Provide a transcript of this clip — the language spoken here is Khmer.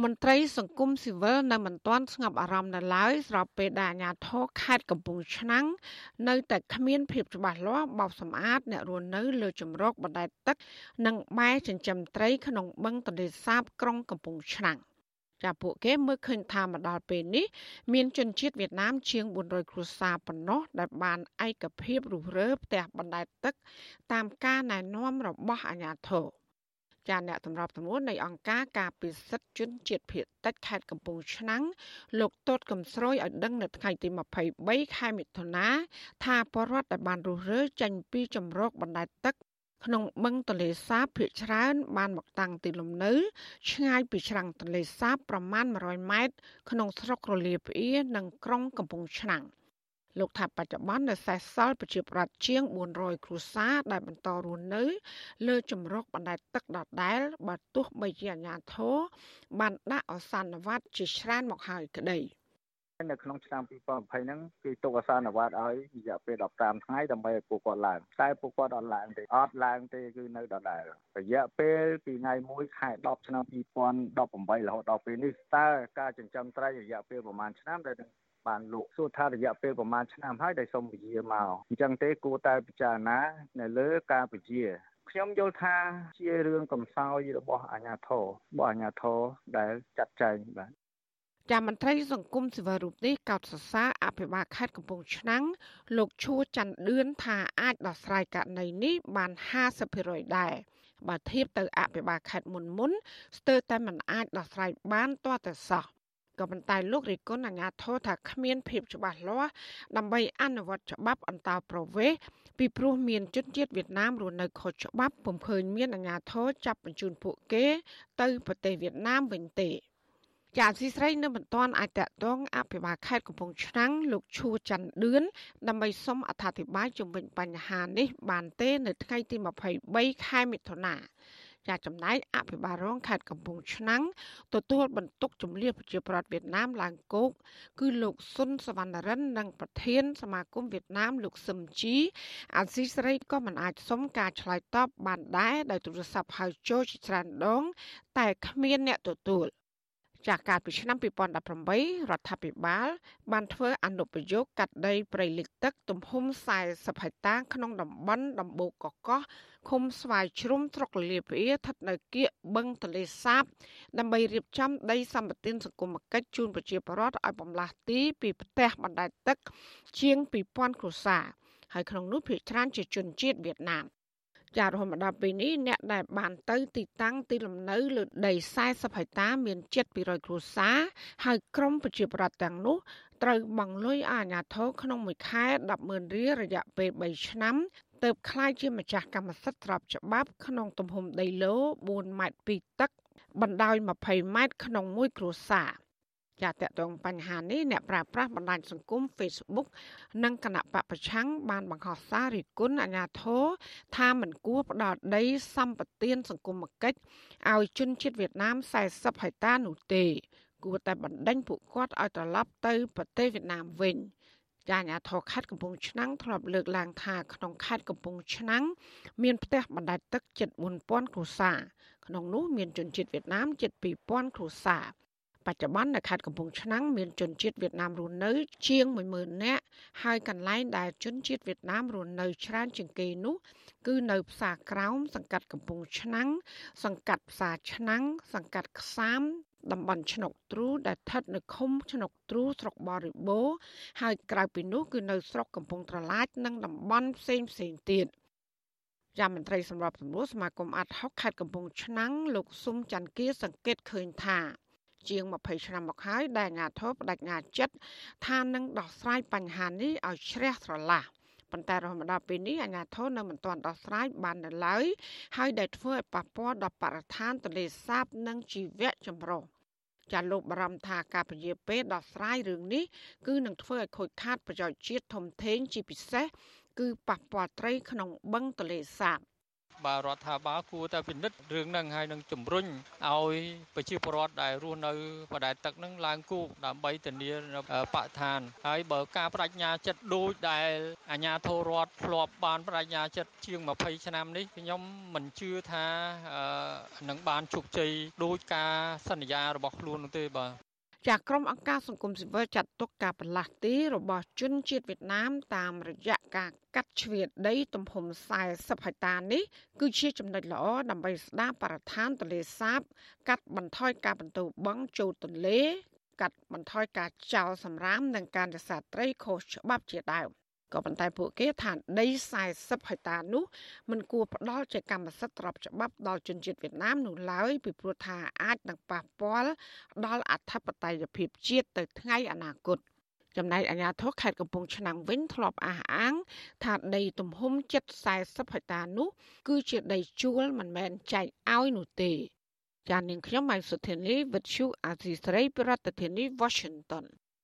មន្ត្រីសង្គមស៊ីវិលនៅមិនទាន់ស្ងប់អារម្មណ៍នៅឡើយស្របពេលដែលអាជ្ញាធរខេត្តកំពង់ឆ្នាំងនៅតែគ្មានភាពច្បាស់លាស់បោសសម្អាតអ្នករស់នៅលើជំរកបណ្ដែតទឹក និងបែរចិញ្ចឹមត្រីក្នុងបឹងទន្លេសាបក្រុងកំពង់ឆ្នាំងចាពួកគេមើលឃើញថាមកដល់ពេលនេះមានជនជាតិវៀតណាមជាង400គ្រួសារប៉ុណ្ណោះដែលបានឯកភាពរុះរើផ្ទះបណ្ដែតទឹក តាមការណែនាំរបស់អាជ្ញាធរ ចាអ្នកសម្របសម្រួលនៃអង្គការការពិសិដ្ឋជនជាតិភៀតតិចខេត្តកំពង់ឆ្នាំងលោកតូតកំស្រួយឲ្យដឹងនៅថ្ងៃទី23ខែមិថុនាថាបរដ្ឋដែលបានរុះរើចេញពីចម្រោកបណ្ដែតទឹកក្នុងបឹងទន្លេសាបភៀកច្រើន បានមកតាំងទីលំនៅឆ្ងាយពីច្រាំងទន្លេសាបប្រមាណ100ម៉ែត្រក្នុងស្រុករលាផ្អៀនិងក្រុងកំពង់ឆ្នាំង។ លោកថាបច្ចុប្បន្ននៅសេសសល់ប្រជាប្រដ្ឋជាង400គ្រួសារដែលបន្តរស់នៅ លើជំរកបណ្ដែតទឹកដដែលបើទោះបីជាអាជ្ញាធរបានដាក់អសន្នវត្តជាច្រើនមកហើយក្តីនៅក្នុងឆ្នាំ2020ហ្នឹងគឺទុកអសន្នវត្តឲ្យរយៈពេល15ថ្ងៃដើម្បីឲ្យពួកគាត់ឡើងតែពួកគាត់អត់ឡើងទេអត់ឡើងទេគឺនៅដដែលរយៈពេលពីថ្ងៃ1ខែ10ឆ្នាំ2018រហូតដល់ពេលនេះតើការចិញ្ចឹមត្រីរយៈពេលប្រហែលឆ្នាំដែល បានលោកសួរថារយៈពេលប្រហែលឆ្នាំហើយដែលសូមពជាមកអញ្ចឹងទេគួរតែពិចារណានៅលើការពជាខ្ញុំយល់ថាជារឿងកំសោយរបស់អាជ្ញាធររបស់អាជ្ញាធរដែលចាត់ចែងបាទចាមន្ត្រីសង្គមសិវរូបនេះកោតសរសើរអភិបាលខេត្តកំពង់ឆ្នាំងលោកឈួរច័ន្ទឌឿនថាអាចដោះស្រាយករណីនេះបាន50%ដែរបើធៀបទៅអភិបាលខេត្តមុនមុនស្ទើរតែមិនអាចដោះស្រាយបានទាល់តែសោះ ក៏ប៉ុន្តែលោករិគុណអាញាធរថាគ្មានភាពច្បាស់លាស់ដើម្បីអនុវត្តច្បាប់អន្តោប្រវេសន៍ពីព្រោះមានជនជាតិវៀតណាមរស់នៅខុសច្បាប់ពុំឃើញមានអាញាធរចាប់បញ្ជូនពួកគេ ទៅប្រទេសវៀតណាមវិញទេចាស៊ីស្រីនៅមិនទាន់អាចតតងអភិបាលខេត្តកំពង់ឆ្នាំងលោកឈួរច័ន្ទឌឿនដើម្បីសុំអត្ថាធិប្បាយជុំវិញបញ្ហានេះបានទេ នៅថ្ងៃទី23ខែមិថុនា ចាចំណែកអភិបាលរងខេត្តកំពង់ឆ្នាំងទទួលបន្ទុកជំនះប្រជាប្រដ្ឋវៀតណាមឡើងគោកគឺលោកស៊ុនសវណ្ណរិននិងប្រធាន សមាគមវៀតណាមលោកសឹមជីអាស៊ីសេរីក៏មិនអាចសុំការឆ្លើយតបបានដែរដោយទូរស័ព្ទហៅចូលជាច្រើនដង តែគ្មានអ្នកទទួល ចាស់កាលពីឆ្នាំ2018រដ្ឋាភិបាល បានធ្វើអនុប្រយោគកាត់ដីព្រៃលិចទឹកទំហំ40ហិកតាក្នុងតំបន់ដំបូកកកោះឃុំស្វាយជ្រុំស្រុកលលាភីស្ថិតនៅគៀកបឹងទលេសាប ដើម្បីរៀបចំដីសម្បត្តិសង្គមគិច្ចជូនប្រជាពលរដ្ឋឲ្យបំលាស់ទីពីផ្ទះបណ្ដែតទឹក ជាង2000គ្រួសារហើយក្នុងនោះភាគច្រើនជាជនជាតិវៀតណាម ចារហូតមកដល់ពេលនេះអ្នកដែលបានទៅទីតាំងទីលំនៅលើដី40ហិកតាមានជិត200គ្រួសារហើយក្រុមប្រជាប្រដ្ឋទាំងនោះត្រូវបង់លុយអាជ្ញាធរក្នុងមួយខែ100,000រៀលរយៈពេល3ឆ្នាំទើបคล้ายជាម្ចាស់កម្មសិទ្ធិស្របច្បាប់ក្នុងទំហំដីឡូ4ម៉ែត្រពីទឹកបណ្ដោយ20ម៉ែត្រក្នុងមួយគ្រួសារ ចាតតងបញ្ហានេះអ្នកប្រើប្រាស់បណ្ដាញសង្គម Facebook និងគណៈបពប្រឆាំងបានបង្ហោះសាររិះគន់អាញាធរថាមិនគួរផ្ដល់ដីសម្បត្តិសង្គមគិច្ចឲ្យជនជាតិវៀតណាម40ហិកតានោះទេ គួរតែបណ្ដេញពួកគាត់ឲ្យត្រឡប់ទៅប្រទេសវៀតណាមវិញចាអាញាធរខេត្តកំពង់ឆ្នាំងធ្លាប់លើកឡើងថាក្នុងខេត្តកំពង់ឆ្នាំងមានផ្ទះបណ្ដែតទឹកជិត4000គ្រួសារក្នុងនោះមានជនជាតិវៀតណាមជិត2000គ្រួសារ បច្ចុប្បន្ននៅខេត្តកំពង់ឆ្នាំងមានជនជាតិវៀតណាមរស់នៅ ជាង10000នាក់ហើយកន្លែងដែលជនជាតិវៀតណាមរស់នៅច្រើនជាងគេនោះ គឺនៅផ្សារក្រោមសង្កាត់កំពង់ឆ្នាំងសង្កាត់ផ្សារឆ្នាំងសង្កាត់ខ្សាមតំបន់ឆ្នុកទ្រូដែលស្ថិតនៅឃុំឆ្នុកទ្រូស្រុកបរិបូរហើយក្រៅពីនោះគឺនៅស្រុកកំពង់ត្រឡាចនិងតំបន់ផ្សេងផ្សេងទៀតជាមន្ត្រីសម្របសម្រួលសមាគមអាត់ហុកខេត្តកំពង់ឆ្នាំងលោកស៊ុំច័ន្ទគាសង្កេតឃើញថា ជាង20ឆ្នាំមកហើយដែលអាញាធរបដិញ្ញាចិត្តថានឹងដោះស្រាយបញ្ហានេះឲ្យជ្រះស្រឡះប៉ុន្តែរហូតមកដល់ពេលនេះអាជ្ញាធរនៅមិនទាន់ដោះស្រាយបាននៅឡើយហើយដែលធ្វើឲ្យប៉ះពាល់ដល់បរិស្ថានទន្លេសាបនិងជីវៈចម្រុះចាលោកបារម្ភថាការពជាពេលដោះស្រាយរឿងនេះគឺនឹងធ្វើឲ្យខូចខាតប្រយោជន៍ជាតិធំធេងជាពិសេសគឺប៉ះពាល់ត្រីក្នុងបឹងទន្លេសាប បាទរដ្ឋាភិបាលគួរតែពិនិត្យរឿងហ្នឹងហើយនឹងជំរុញឲ្យប្រជាពលរដ្ឋដែលរស់នៅបដែតទឹកហ្នឹងឡើងគូដើម្បីធានាបរិស្ថានហើយបើការបដិញ្ញាចិត្តដូចដែលអាជ្ញាធររដ្ឋធ្លាប់បានបដិញ្ញាចិត្តជាង20ឆ្នាំនេះខ្ញុំមិនជឿថានឹងបានជោគជ័យដោយការសន្យារបស់ខ្លួននោះទេបាទ ចាក្រុមអង្គការសង្គមស៊ីវិលចាត់ទុកការបន្លាស់ទីរបស់ជនជាតិវៀតណាមតាមរយៈការកាត់ជ្រៀតដីទំហំ40ហិកតានេះគឺជាចំណុចល្អដើម្បីស្ដារបរិស្ថានទន្លេសាប កាត់បន្ថយការបន្ទោបង់ចូលទន្លេ កាត់បន្ថយការចោលសម្រាមនិងការនេសាទត្រីខុសច្បាប់ជាដើម ក៏ប៉ុន្តែពួកគេថាដី40ហិកតានោះមិនគួរផ្ដល់ជាកម្មសិទ្ធិទ្រព្យច្បាប់ដល់ជនជាតិវៀតណាមនោះឡើយពីព្រោះថាអាចនឹងប៉ះពាល់ដល់អធិបតេយ្យភាពជាតិទៅថ្ងៃអនាគតចំណែកអាជ្ញាធរខេត្តកំពង់ឆ្នាំងវិញធ្លាប់អះអាង ថាដីទំហំជិត40ហិកតានោះ គឺជាដីជួលមិនមែនចែកឲ្យនោះទេចាននាងខ្ញុំម៉ៃសុធានីវិទ្យុអាស៊ីសេរីប្រធានាធិបតី Washington